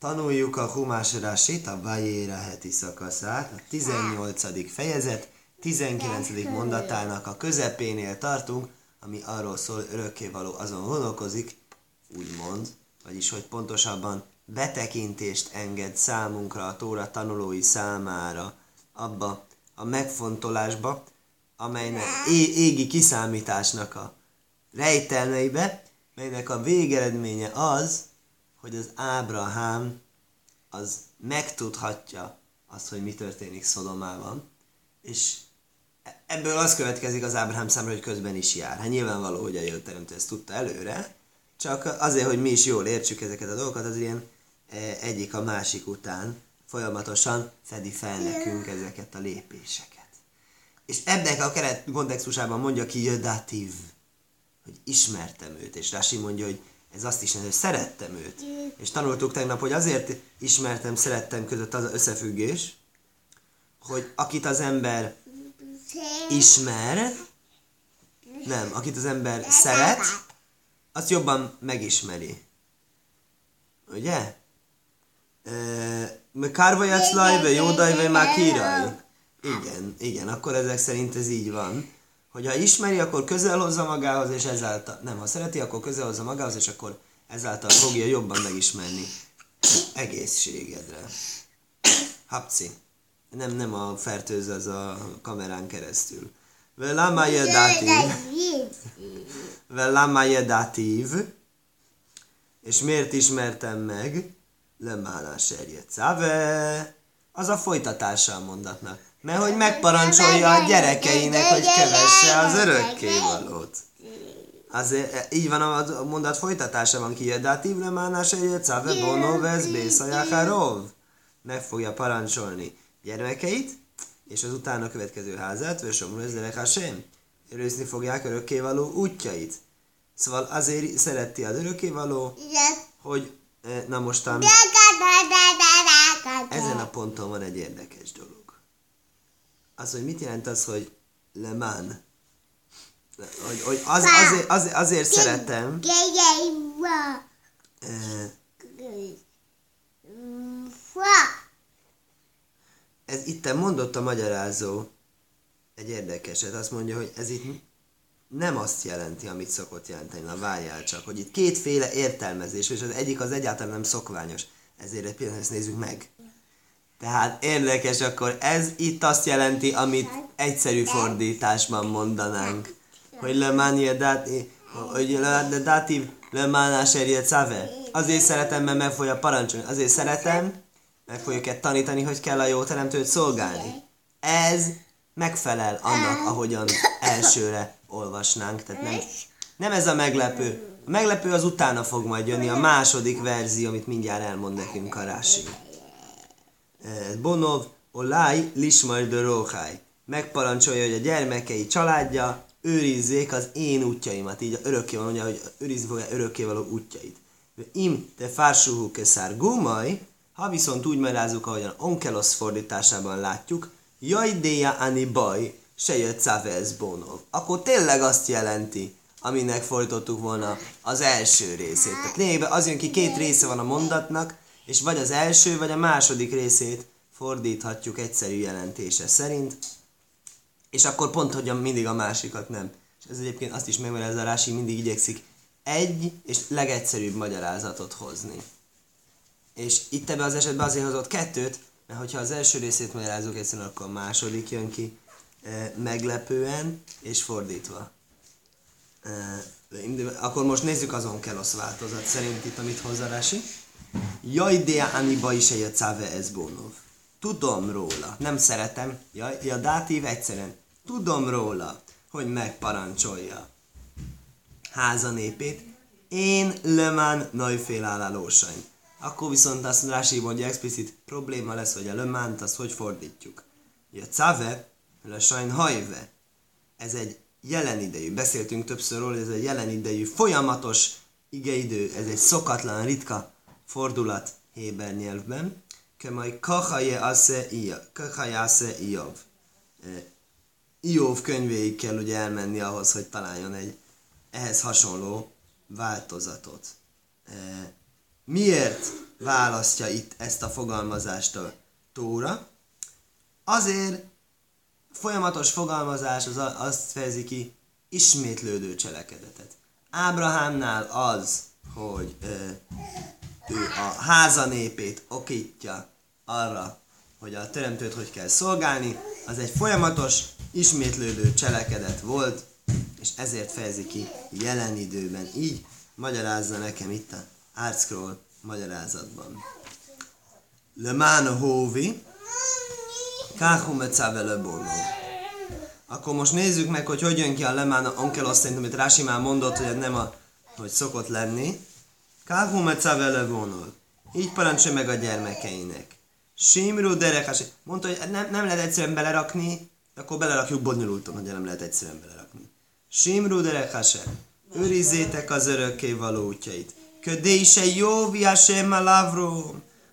Tanuljuk a Humás Rasit, a Vajéra heti szakaszát, a 18. fejezet, 19. mondatának a közepénél tartunk, ami arról szól, örökkévaló azon gondolkozik, úgymond, vagyis hogy pontosabban betekintést enged számunkra, a Tóra tanulói számára abba a megfontolásba, amelynek égi kiszámításnak a rejtelmeibe, melynek a végeredménye az, hogy az Ábrahám az megtudhatja azt, hogy mi történik Szodomában, és ebből az következik az Ábrahám számára, hogy közben is jár. Hát nyilvánvaló, hogy a jötteremtő ezt tudta előre, csak azért, hogy mi is jól értsük ezeket a dolgokat, az ilyen e, egyik a másik után folyamatosan fedi fel nekünk ezeket a lépéseket. És ebben a keret kontextusában mondja ki jödatív, hogy ismertem őt, és Rasi mondja, hogy ez azt is jelenti, hogy szerettem őt. És tanultuk tegnap, hogy azért ismertem, szerettem között az összefüggés, hogy akit az ember ismer, nem, akit az ember szeret, azt jobban megismeri. Ugye? Kárvajatsz lajve, jódajve, már kiraj. Igen, igen, akkor ezek szerint ez így van. Hogy ha ismeri, akkor közel hozza magához, és ezáltal, nem, ha szereti, akkor közel hozza magához, és akkor ezáltal fogja jobban megismerni egészségedre. Hapci. Nem, nem a fertőz az a kamerán keresztül. Velama jedatív. Velama jedatív. És miért ismertem meg? Lemána serjet szave. Az a folytatása a mondatnak. Mert hogy megparancsolja a gyerekeinek, hogy kövesse az örökkévalót. Azért e, így van a mondat folytatása van ki, jedatív lemána serjet szave bonovez bészajacharov. Meg fogja parancsolni gyermekeit, és az utána következő házát, Vösomru ezzelek Hashem, őrizni fogják örökkévaló útjait. Szóval azért szereti az örökkévaló, hogy na mostan ezen a ponton van egy érdekes dolog. Az, hogy mit jelent az, hogy Le Mans? Hogy, hogy az, azért, azért, azért szeretem. Ez itt mondott a magyarázó egy érdekeset, azt mondja, hogy ez itt nem azt jelenti, amit szokott jelenteni, na várjál csak, hogy itt kétféle értelmezés, és az egyik az egyáltalán nem szokványos. Ezért egy pillanat, ezt nézzük meg. Tehát érdekes, akkor ez itt azt jelenti, amit egyszerű fordításban mondanánk. Hogy le manie dati, hogy le datív le mánás szave. Azért szeretem, mert meg fogja parancsolni. Azért szeretem, meg fogjuk tanítani, hogy kell a jó teremtőt szolgálni. Ez megfelel annak, ahogyan elsőre olvasnánk. Tehát nem, nem ez a meglepő. A meglepő az utána fog majd jönni, a második verzió, amit mindjárt elmond nekünk a Rási. Bonov, olaj, lismaj de. Megparancsolja, hogy a gyermekei családja őrizzék az én útjaimat. Így örökké mondja, hogy őrizni fogja örökkévaló útjait. Im te fársuhu keszár gumaj, ha viszont úgy merázzuk, ahogyan Onkelos fordításában látjuk, jaj déja ani baj, se jött ez bonov. Akkor tényleg azt jelenti, aminek fordítottuk volna az első részét. Tehát lényegében az jön ki, két része van a mondatnak, és vagy az első, vagy a második részét fordíthatjuk egyszerű jelentése szerint, és akkor pont, hogy mindig a másikat nem. És ez egyébként azt is ez a Rási mindig igyekszik egy és legegyszerűbb magyarázatot hozni. És itt ebben az esetben azért hozott kettőt, mert hogyha az első részét magyarázunk egyszerűen, akkor a második jön ki e, meglepően, és fordítva. E, akkor most nézzük azon kelosz változat szerint itt, amit hozzá Rási. Jaj, de aniba is egy cáve ez bónov. Tudom róla, nem szeretem, jaj, a dátív egyszerűen. Tudom róla, hogy megparancsolja háza népét. Én lemán najfél állálósain. Akkor viszont azt Rási mondja explicit probléma lesz, hogy a lemánt azt hogy fordítjuk. A cáve, a sajn hajve. Ez egy jelen idejű, beszéltünk többször róla, ez egy jelen idejű, folyamatos igeidő, ez egy szokatlan, ritka fordulat Héber nyelvben. Kemaj kachaje ase kachaje ase Iov. E, Iov könyvéig kell ugye elmenni ahhoz, hogy találjon egy ehhez hasonló változatot. E, miért választja itt ezt a fogalmazást a Tóra? Azért folyamatos fogalmazás az azt fejezi ki, ismétlődő cselekedetet. Ábrahámnál az, hogy ö, ő a háza népét okítja arra, hogy a teremtőt hogy kell szolgálni, az egy folyamatos, ismétlődő cselekedet volt, és ezért fejezi ki jelen időben. Így magyarázza nekem itt a Artscroll magyarázatban. Le man hóvi, káhum vele Akkor most nézzük meg, hogy hogy jön ki a lemán onkelos szerint, amit Rási már mondott, hogy nem a, hogy szokott lenni. Káhum vele vonul. Így parancsolja meg a gyermekeinek. Simru derekas. Mondta, hogy nem, nem lehet egyszerűen belerakni, akkor belerakjuk bonyolultan, hogy nem lehet egyszerűen belerakni. Simru derekas. Őrizzétek az örökké való útjait. Ködé se jó viasem a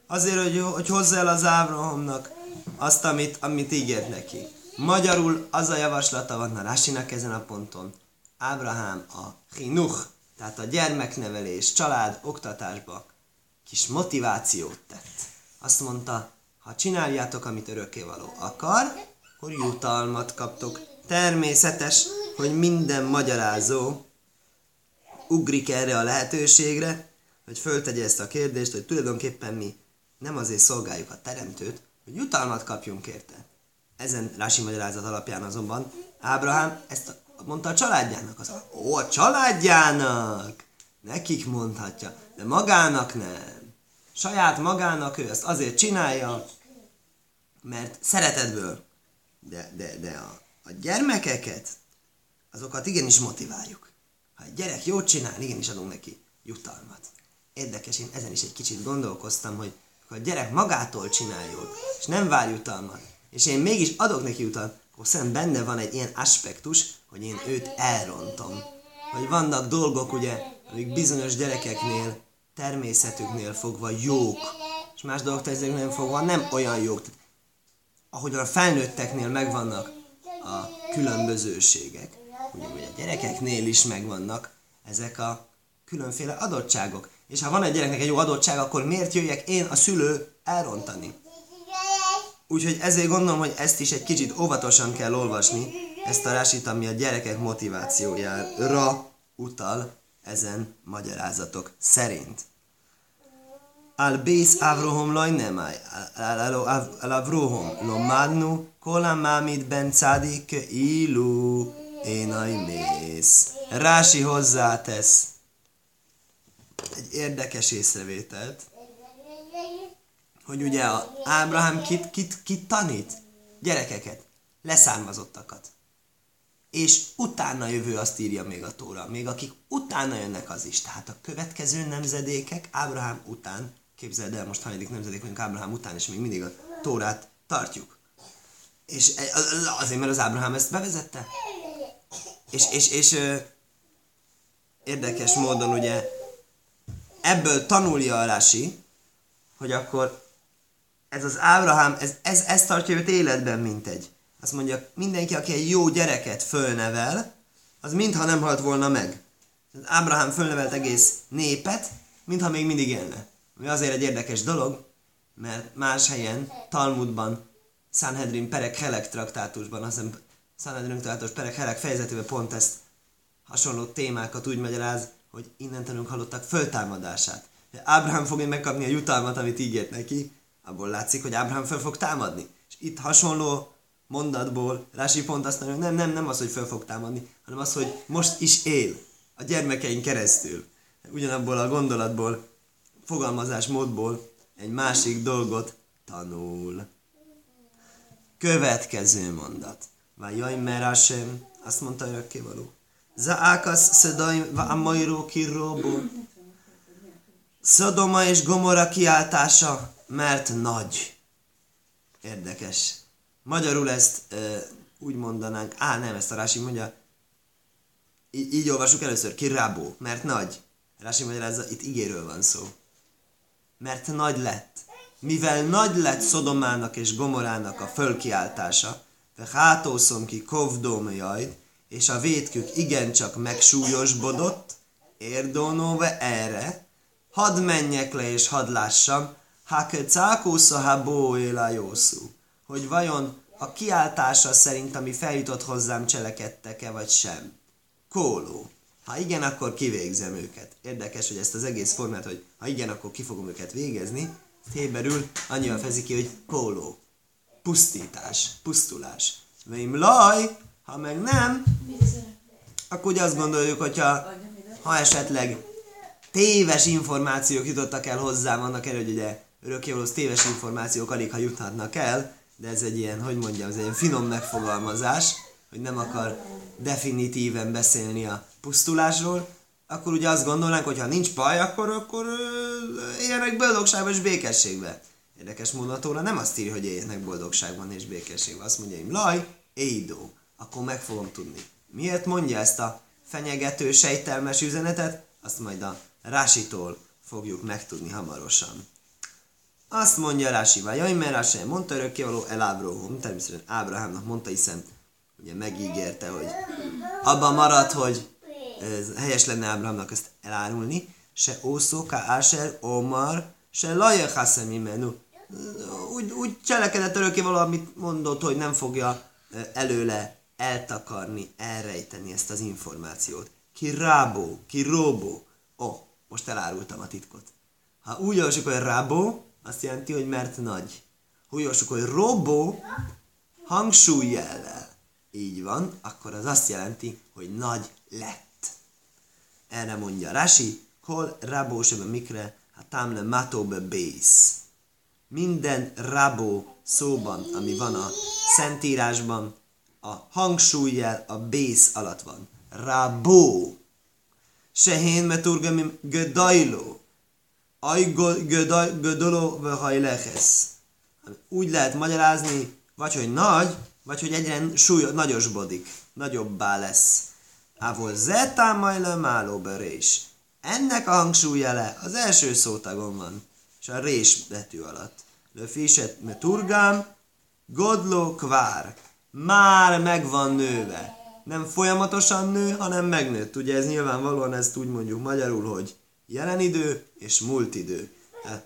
Azért, hogy, hogy hozzá el az Ávrahomnak azt, amit, amit ígért neki. Magyarul az a javaslata van a Rásinak ezen a ponton. Ábrahám a chinuch, tehát a gyermeknevelés, család, oktatásba kis motivációt tett. Azt mondta, ha csináljátok, amit örökkévaló akar, akkor jutalmat kaptok. Természetes, hogy minden magyarázó ugrik erre a lehetőségre, hogy föltegye ezt a kérdést, hogy tulajdonképpen mi nem azért szolgáljuk a teremtőt, hogy jutalmat kapjunk érte. Ezen Rási magyarázat alapján azonban Ábrahám ezt mondta a családjának. Az, ó, a családjának! Nekik mondhatja, de magának nem. Saját magának ő ezt azért csinálja, mert szeretetből. De, de, de a, a gyermekeket, azokat igenis motiváljuk. Ha egy gyerek jót csinál, igenis adunk neki jutalmat. Érdekes, én ezen is egy kicsit gondolkoztam, hogy ha a gyerek magától csinál jót, és nem vár jutalmat, és én mégis adok neki jutalmat, szerintem benne van egy ilyen aspektus, hogy én őt elrontom. Hogy vannak dolgok, ugye, amik bizonyos gyerekeknél, természetüknél fogva jók, és más dolgok természetüknél fogva nem olyan jók. Tehát, ahogyan a felnőtteknél megvannak a különbözőségek, ugye, a gyerekeknél is megvannak ezek a különféle adottságok. És ha van egy gyereknek egy jó adottság, akkor miért jöjjek én a szülő elrontani? Úgyhogy ezért gondolom, hogy ezt is egy kicsit óvatosan kell olvasni, ezt a rásit, ami a gyerekek motivációjára utal ezen magyarázatok szerint. Al bész avrohom laj nemaj, al avrohom lo madnu, kolam mámit ben cádik ilu, énaj mész. Rási hozzátesz egy érdekes észrevételt, hogy ugye a Ábrahám kit, kit, kit tanít? Gyerekeket, leszármazottakat. És utána jövő azt írja még a Tóra, még akik utána jönnek az is. Tehát a következő nemzedékek Ábrahám után, képzeld el, most hanyadik nemzedék vagyunk Ábrahám után, és még mindig a Tórát tartjuk. És azért, mert az Ábrahám ezt bevezette. És, és, és érdekes módon ugye ebből tanulja a Rási, hogy akkor ez az Ábrahám, ez, ez, ez tartja őt életben, mint egy. Azt mondja, mindenki, aki egy jó gyereket fölnevel, az mintha nem halt volna meg. Ábrahám fölnevelt egész népet, mintha még mindig élne. Ami azért egy érdekes dolog, mert más helyen, Talmudban, Sanhedrin Perek Helek traktátusban, azt hiszem Sanhedrin traktátus Perek Helek fejezetében pont ezt hasonló témákat úgy magyaráz, hogy innen tanulunk halottak föltámadását. Ábrahám fogja megkapni a jutalmat, amit ígért neki, abból látszik, hogy Ábrahám föl fog támadni. És itt hasonló mondatból Rási pont azt mondja, hogy nem, nem, nem az, hogy föl fog támadni, hanem az, hogy most is él a gyermekeink keresztül. Ugyanabból a gondolatból, fogalmazás módból egy másik dolgot tanul. Következő mondat. Vagy jaj, merásem, azt mondta örökkévaló. Zaákasz szedaim va amajró kirróbó. Szodoma és Gomora kiáltása, mert nagy. Érdekes. Magyarul ezt e, úgy mondanánk, á nem, ezt a Rási mondja, így, így olvasjuk először, kirábó, mert nagy. Rási magyarázza, itt igéről van szó. Mert nagy lett. Mivel nagy lett Szodomának és Gomorának a fölkiáltása, de hátószom ki kovdómjajd, és a vétkük igencsak megsúlyosbodott, érdónóve erre, hadd menjek le és hadd lássam, hake cákósza habó jószú, hogy vajon a kiáltása szerint, ami feljutott hozzám, cselekedtek-e vagy sem. Kóló. Ha igen, akkor kivégzem őket. Érdekes, hogy ezt az egész formát, hogy ha igen, akkor ki fogom őket végezni, héberül annyival fezik ki, hogy kóló. Pusztítás, pusztulás. Vém laj, ha meg nem, akkor ugye azt gondoljuk, hogyha ha esetleg téves információk jutottak el hozzám, annak elő, hogy ugye örökkévalósz téves információk alig, ha juthatnak el, de ez egy ilyen, hogy mondjam, ez egy ilyen finom megfogalmazás, hogy nem akar definitíven beszélni a pusztulásról, akkor ugye azt gondolnánk, hogy ha nincs baj, akkor, akkor éljenek boldogságban és békességben. Érdekes módon nem azt írja, hogy éljenek boldogságban és békességben. Azt mondja, hogy laj, éidó. Akkor meg fogom tudni. Miért mondja ezt a fenyegető, sejtelmes üzenetet? Azt majd a Rásitól fogjuk megtudni hamarosan. Azt mondja Rási, vagy mert Rási mondta örökkévaló El Ábrohom, természetesen Ábrahámnak mondta, hiszen ugye megígérte, hogy abban marad, hogy ez helyes lenne Ábrahámnak ezt elárulni, se ószóka áser omar, se laja haszemi menu. Úgy, úgy cselekedett örökkévaló, amit mondott, hogy nem fogja előle eltakarni, elrejteni ezt az információt. Ki rábó, ki róbó. Ó, oh, most elárultam a titkot. Ha úgy olvasjuk, hogy rábó, azt jelenti, hogy mert nagy. Olvasjuk, hogy robó, hangsúlyjellel. Így van, akkor az azt jelenti, hogy nagy lett. Erre mondja Rasi, kol rabó sebe mikre, ha támle matóbe bész. Minden rabó szóban, ami van a Szentírásban, a hangsúlyjel a bész alatt van. Rabó. Sehén meturgamim gedajló. Aj gödoló vehajlechesz. Úgy lehet magyarázni, vagy hogy nagy, vagy hogy egyre súly, nagyosbodik, nagyobbá lesz. Ávol zetámajle málóberés. Ennek a hangsúlyjele az első szótagon van, és a rés betű alatt. Löfiset me turgám, godló kvár. Már meg van nőve. Nem folyamatosan nő, hanem megnőtt. Ugye ez nyilvánvalóan ezt úgy mondjuk magyarul, hogy jelen idő és múlt idő. Hát,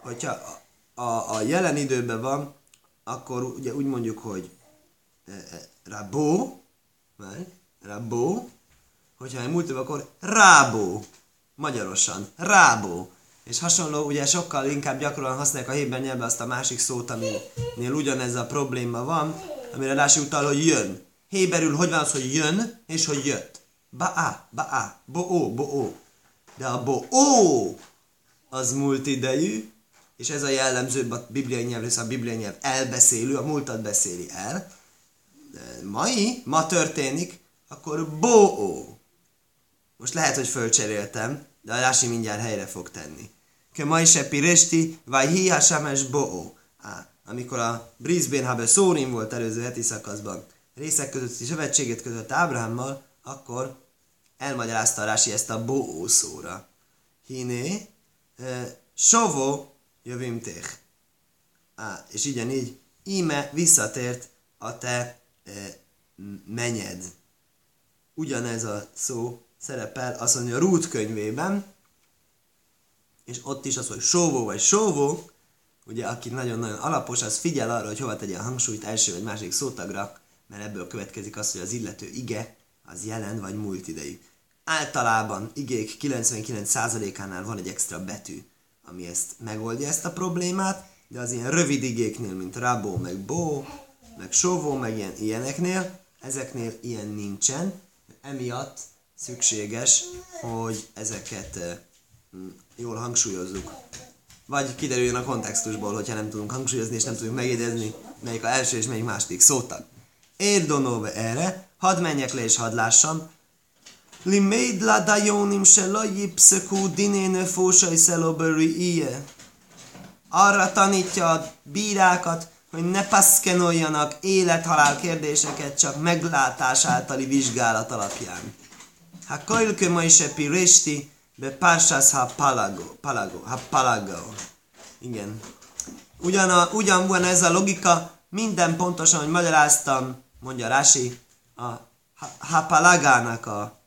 hogyha a, a, jelen időben van, akkor ugye úgy mondjuk, hogy e, e, rabó, meg, rabó, hogyha múlt időben, akkor rábó, magyarosan, rábó. És hasonló, ugye sokkal inkább gyakran használják a héber nyelvben azt a másik szót, aminél ugyanez a probléma van, amire Rási utal, hogy jön. Héberül hogy van az, hogy jön, és hogy jött. Ba-á, ba-á, bo-ó, bo-ó. De a bo-ó az múlt idejű, és ez a jellemző a bibliai nyelv, a bibliai nyelv elbeszélő, a múltat beszéli el. De mai, ma történik, akkor bo-ó. Most lehet, hogy fölcseréltem, de a Rási mindjárt helyre fog tenni. Ke mai se piresti, vagy hiha sames bo amikor a Brisbane Hubble Szórim volt előző heti szakaszban, részek közötti szövetségét között Ábrahámmal, akkor elmagyarázta a Rási ezt a bo szóra. Hiné, sovó jövimtéh. Á, és így, íme visszatért a te menyed. Ugyanez a szó szerepel azt mondja Rút könyvében, és ott is az, hogy sóvó vagy sóvó, ugye aki nagyon-nagyon alapos, az figyel arra, hogy hova tegye a hangsúlyt első vagy másik szótagra, mert ebből következik az, hogy az illető ige az jelen vagy múlt idejű. Általában igék 99%-ánál van egy extra betű, ami ezt megoldja ezt a problémát, de az ilyen rövid igéknél, mint rabó, meg bó, meg sovó, meg ilyen, ilyeneknél, ezeknél ilyen nincsen, emiatt szükséges, hogy ezeket jól hangsúlyozzuk. Vagy kiderüljön a kontextusból, hogyha nem tudunk hangsúlyozni és nem tudjuk megjegyezni, melyik a első és melyik második szótag. Érdonóve erre, hadd menjek le és hadd lássam, לימד לדיונים שלא יפסקו דיני נפוש שלו בראייה. Arra tanítja a bírákat, hogy ne paszkenoljanak élet-halál kérdéseket csak meglátás általi vizsgálat alapján. Ha kajlke ma is piresti, be pársás ha palago, palago, ha palago. Igen. Ugyan, a, ugyan van ez a logika, minden pontosan, hogy magyaráztam, mondja Rási, a Hapalagának a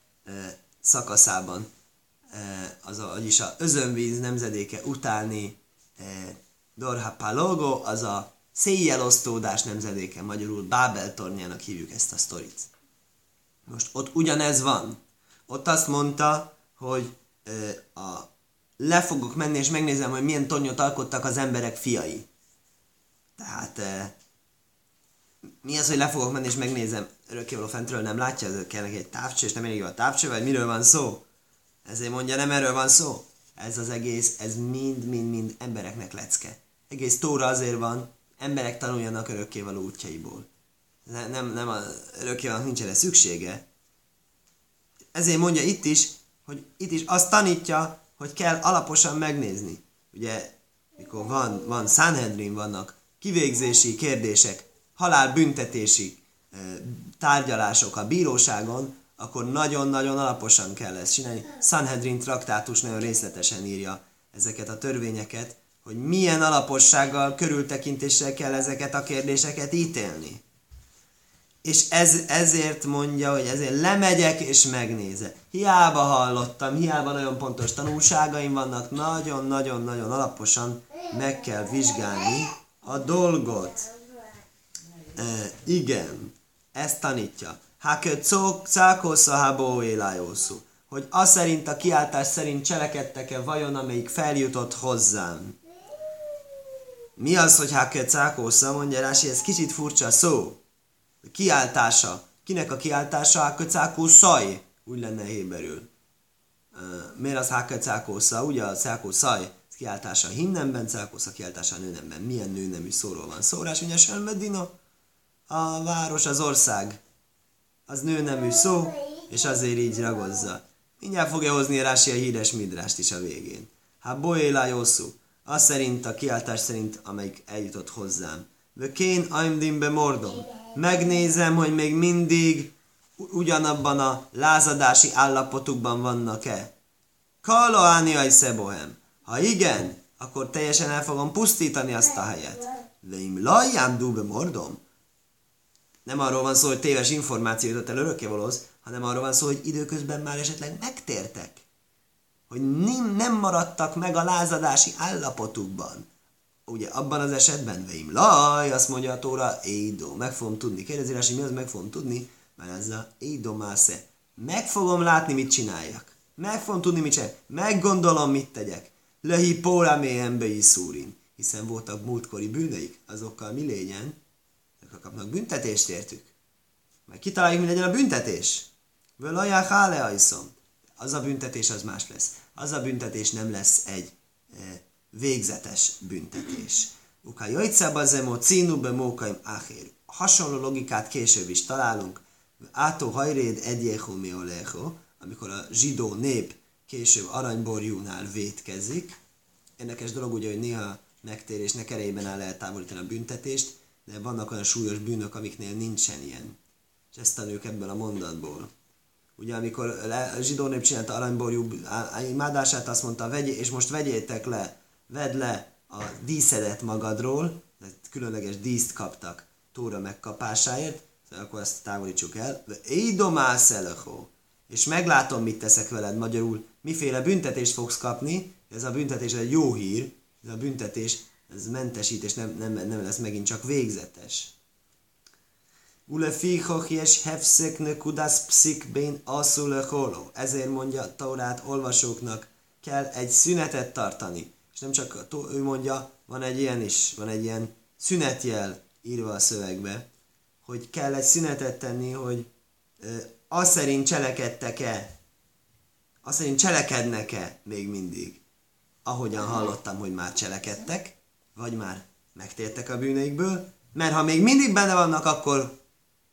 szakaszában. az a, vagyis a özönvíz nemzedéke utáni Dorha Palogo, az a széjjelosztódás nemzedéke, magyarul Bábel tornyának hívjuk ezt a sztorit. Most ott ugyanez van. Ott azt mondta, hogy a, le fogok menni és megnézem, hogy milyen tornyot alkottak az emberek fiai. Tehát mi az, hogy le fogok menni és megnézem, örökkévaló fentről nem látja, ez kell neki egy távcső, és nem elég a távcső, vagy miről van szó? Ezért mondja, nem erről van szó. Ez az egész, ez mind-mind-mind embereknek lecke. Egész tóra azért van, emberek tanuljanak örökkévaló útjaiból. Nem, nem, nem a örökkévalónak nincs erre szüksége. Ezért mondja itt is, hogy itt is azt tanítja, hogy kell alaposan megnézni. Ugye, mikor van, van Sanhedrin, vannak kivégzési kérdések, halálbüntetési tárgyalások a bíróságon, akkor nagyon-nagyon alaposan kell ezt csinálni. Sanhedrin traktátus nagyon részletesen írja ezeket a törvényeket, hogy milyen alapossággal, körültekintéssel kell ezeket a kérdéseket ítélni. És ez, ezért mondja, hogy ezért lemegyek és megnézek. Hiába hallottam, hiába nagyon pontos tanulságaim vannak, nagyon-nagyon-nagyon alaposan meg kell vizsgálni a dolgot. E, igen, ezt tanítja. Háke cákosza hábó élájószú. Hogy az szerint, a kiáltás szerint cselekedtek-e vajon, amelyik feljutott hozzám. Mi az, hogy háke cákosza, mondja Rási, ez kicsit furcsa szó. A kiáltása. Kinek a kiáltása? Háke cákószaj. Úgy lenne héberül. E, miért az háke cákosza? Ugye a cákószaj kiáltása himnemben, cákosza kiáltása nőnemben. Milyen nőnemű szóról van szó? Rás, Medina? A város, az ország az nőnemű szó, és azért így ragozza. Mindjárt fogja hozni Rási a híres midrást is a végén. Hát boéla jószú, az szerint, a kiáltás szerint, amelyik eljutott hozzám. Vökén aimdimbe mordom. Megnézem, hogy még mindig ugyanabban a lázadási állapotukban vannak-e. Kaloániai szebohem. Ha igen, akkor teljesen el fogom pusztítani azt a helyet. Veim lajjám dúbe mordom nem arról van szó, hogy téves információ jutott el örökkévalóhoz, hanem arról van szó, hogy időközben már esetleg megtértek. Hogy nem, nem maradtak meg a lázadási állapotukban. Ugye abban az esetben, veim laj, azt mondja a tóra, édó, meg fogom tudni. Kérdezi rá, mi az, meg fogom tudni, mert ez a édó másze. Meg fogom látni, mit csináljak. Meg fogom tudni, mit csináljak. Meggondolom, mit tegyek. Lehi póra mélyembe szúrin. Hiszen voltak múltkori bűneik, azokkal mi lényen? Kapnak büntetést értük. Meg kitaláljuk, mi legyen a büntetés. Völaják hále iszom. Az a büntetés az más lesz. Az a büntetés nem lesz egy e, végzetes büntetés. Uka jajtszába zemo cínu be mókaim áhér. Hasonló logikát később is találunk. Átó hajréd egyého mi amikor a zsidó nép később aranyborjúnál vétkezik. Érdekes dolog ugye, hogy néha megtérésnek erejében el lehet távolítani a büntetést, de vannak olyan súlyos bűnök, amiknél nincsen ilyen. És ezt tanuljuk ebből a mondatból. Ugye amikor a zsidó nép csinálta aranyborjú imádását, azt mondta, vegy, és most vegyétek le, vedd le a díszedet magadról, különleges díszt kaptak Tóra megkapásáért, szóval akkor ezt távolítsuk el. Édomás és meglátom, mit teszek veled magyarul, miféle büntetést fogsz kapni, ez a büntetés egy jó hír, ez a büntetés ez mentesítés nem, nem, nem lesz megint csak végzetes. Ule fichach és hefszek nekudász pszik bén asszule holó. Ezért mondja a Taurát olvasóknak, kell egy szünetet tartani. És nem csak ő mondja, van egy ilyen is, van egy ilyen szünetjel írva a szövegbe, hogy kell egy szünetet tenni, hogy ö, az szerint cselekedtek-e, az szerint cselekednek-e még mindig. Ahogyan hallottam, hogy már cselekedtek, vagy már megtértek a bűneikből, mert ha még mindig benne vannak, akkor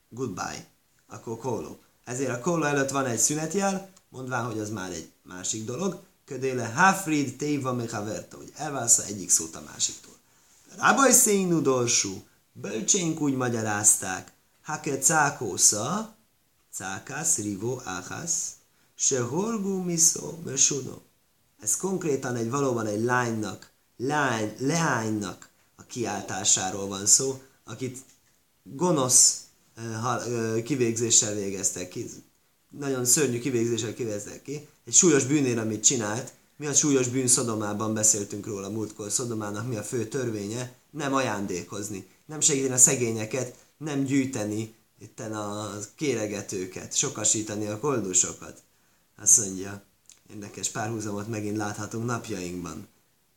goodbye, akkor kóló. Ezért a kóló előtt van egy szünetjel, mondván, hogy az már egy másik dolog, ködéle hafrid téva mechaverta, hogy elválsza egyik szót a másiktól. Rábaj szénú dorsú, bölcsénk úgy magyarázták, hake cákósza, cákász, rivó, áhász, se horgú miszó, mesuno. Ez konkrétan egy valóban egy lánynak lány, leánynak a kiáltásáról van szó, akit gonosz kivégzéssel végeztek ki. nagyon szörnyű kivégzéssel kiveztek ki, egy súlyos bűnér, amit csinált, mi a súlyos bűn Szodomában beszéltünk róla múltkor, Szodomának mi a fő törvénye, nem ajándékozni, nem segíteni a szegényeket, nem gyűjteni itten a kéregetőket, sokasítani a koldusokat. Azt mondja, érdekes párhuzamot megint láthatunk napjainkban.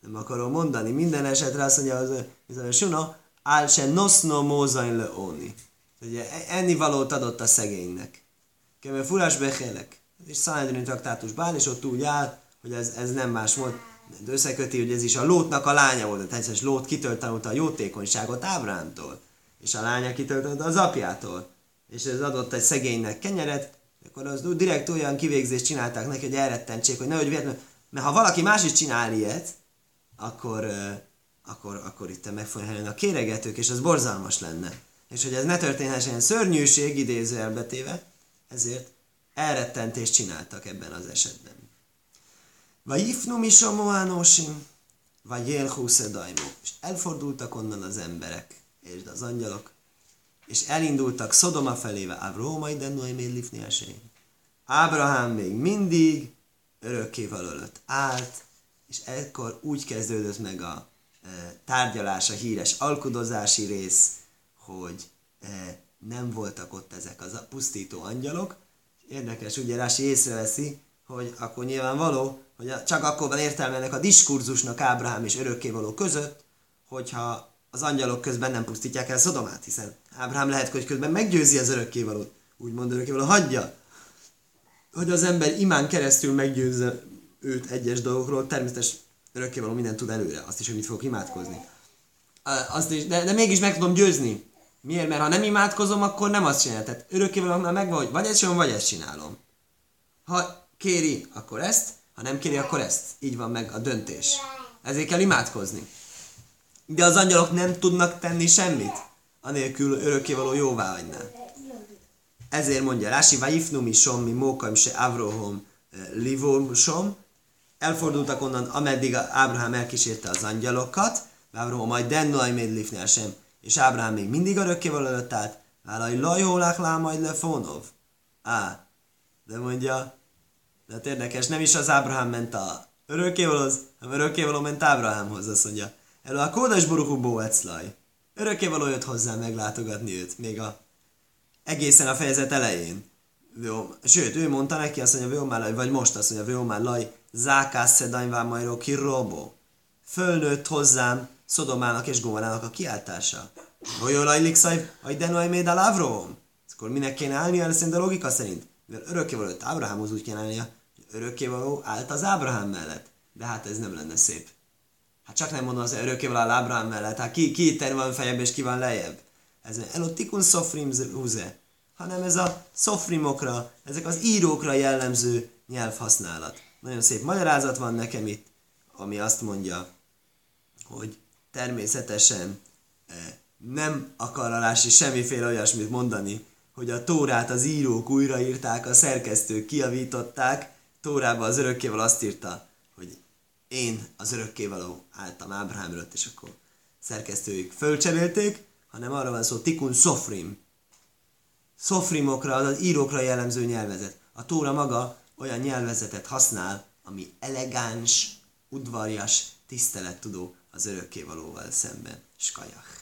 Nem akarom mondani, minden esetre azt mondja, az, az a suna, áll se noszno mózain leóni. Ugye ennivalót adott a szegénynek. Kemen furás bechelek. És Szánedrin traktátusban, és ott úgy áll, hogy ez, ez nem más volt, de összeköti, hogy ez is a Lótnak a lánya volt. Tehát Lót kitől a jótékonyságot Ábrámtól, és a lánya kitől az apjától. És ez adott egy szegénynek kenyeret, akkor az direkt olyan kivégzést csinálták neki, hogy elrettentsék, hogy nehogy véletlenül, mert ha valaki más is csinál ilyet, akkor, akkor, akkor itt meg fogja a kéregetők, és az borzalmas lenne. És hogy ez ne történhessen szörnyűség idéző elbetéve, ezért elrettentést csináltak ebben az esetben. Vagy ifnu mi samoánosim, vagy jelhú És elfordultak onnan az emberek, és az angyalok, és elindultak Szodoma feléve, Avrómai dennuai lifni esély. Ábrahám még mindig örökkéval előtt állt, és ekkor úgy kezdődött meg a e, tárgyalás, a híres alkudozási rész, hogy e, nem voltak ott ezek az a pusztító angyalok. Érdekes, ugye Rási észreveszi, hogy akkor nyilvánvaló, hogy csak akkor van értelme ennek a diskurzusnak Ábrahám és örökkévaló között, hogyha az angyalok közben nem pusztítják el Szodomát, hiszen Ábrahám lehet, hogy közben meggyőzi az örökkévalót, úgymond örökkévaló hagyja, hogy az ember imán keresztül meggyőzze őt egyes dolgokról, természetesen örökkévaló mindent tud előre, azt is, hogy mit fogok imádkozni. Azt is, de, de mégis meg tudom győzni. Miért? Mert ha nem imádkozom, akkor nem azt csinálom. Tehát örökkévaló már megvan, hogy vagy ezt csinálom, vagy ezt csinálom. Ha kéri, akkor ezt, ha nem kéri, akkor ezt. Így van meg a döntés. Ezért kell imádkozni. De az angyalok nem tudnak tenni semmit, anélkül örökkévaló jóvá hagyná. Ezért mondja Rási, Vaifnumi som, mi mókaim se avrohom eh, livom som, elfordultak onnan, ameddig Ábrahám elkísérte az angyalokat, Ábrahám majd dennoaj méd sem, és Ábrahám még mindig örökkévaló előtt állt, Válaj lajólák lá majd lefonov. Á, de mondja, de hát érdekes, nem is az Ábrahám ment a örökkévalóhoz, hanem örökkévaló ment Ábrahámhoz, azt mondja. Elő a kódes burukú bóeclaj. Örökkévaló jött hozzá meglátogatni őt, még a egészen a fejezet elején. Sőt, ő mondta neki azt mondja, Vjómár, vagy most azt mondja, Vjómár laj, zákász szedanyvá majró kirobó. Fölnőtt hozzám Szodomának és Gomorának a kiáltása. Olyan lajlik szaj, hogy denoj méd a Avrom. Akkor minek kéne állni, ez szerint a logika szerint? Mivel örökkévaló Ábrahámhoz úgy kéne állnia, hogy örökkévaló állt az Ábrahám mellett. De hát ez nem lenne szép. Hát csak nem mondom az örökkévaló áll Ábrahám mellett. Hát ki, ki itt van fejebb és ki van lejjebb? Ez elotikun szofrim húze. Hanem ez a szofrimokra, ezek az írókra jellemző nyelvhasználat. Nagyon szép magyarázat van nekem itt, ami azt mondja, hogy természetesen eh, nem akar alási semmiféle olyasmit mondani, hogy a Tórát az írók újraírták, a szerkesztők kiavították, Tórában az örökkéval azt írta, hogy én az örökkévaló álltam Ábrahám előtt, és akkor szerkesztőik fölcserélték, hanem arra van szó, tikun sofrim. Sofrimokra, az írókra jellemző nyelvezet. A Tóra maga olyan nyelvezetet használ, ami elegáns, udvarjas, tisztelettudó az örökkévalóval szemben. Skajach.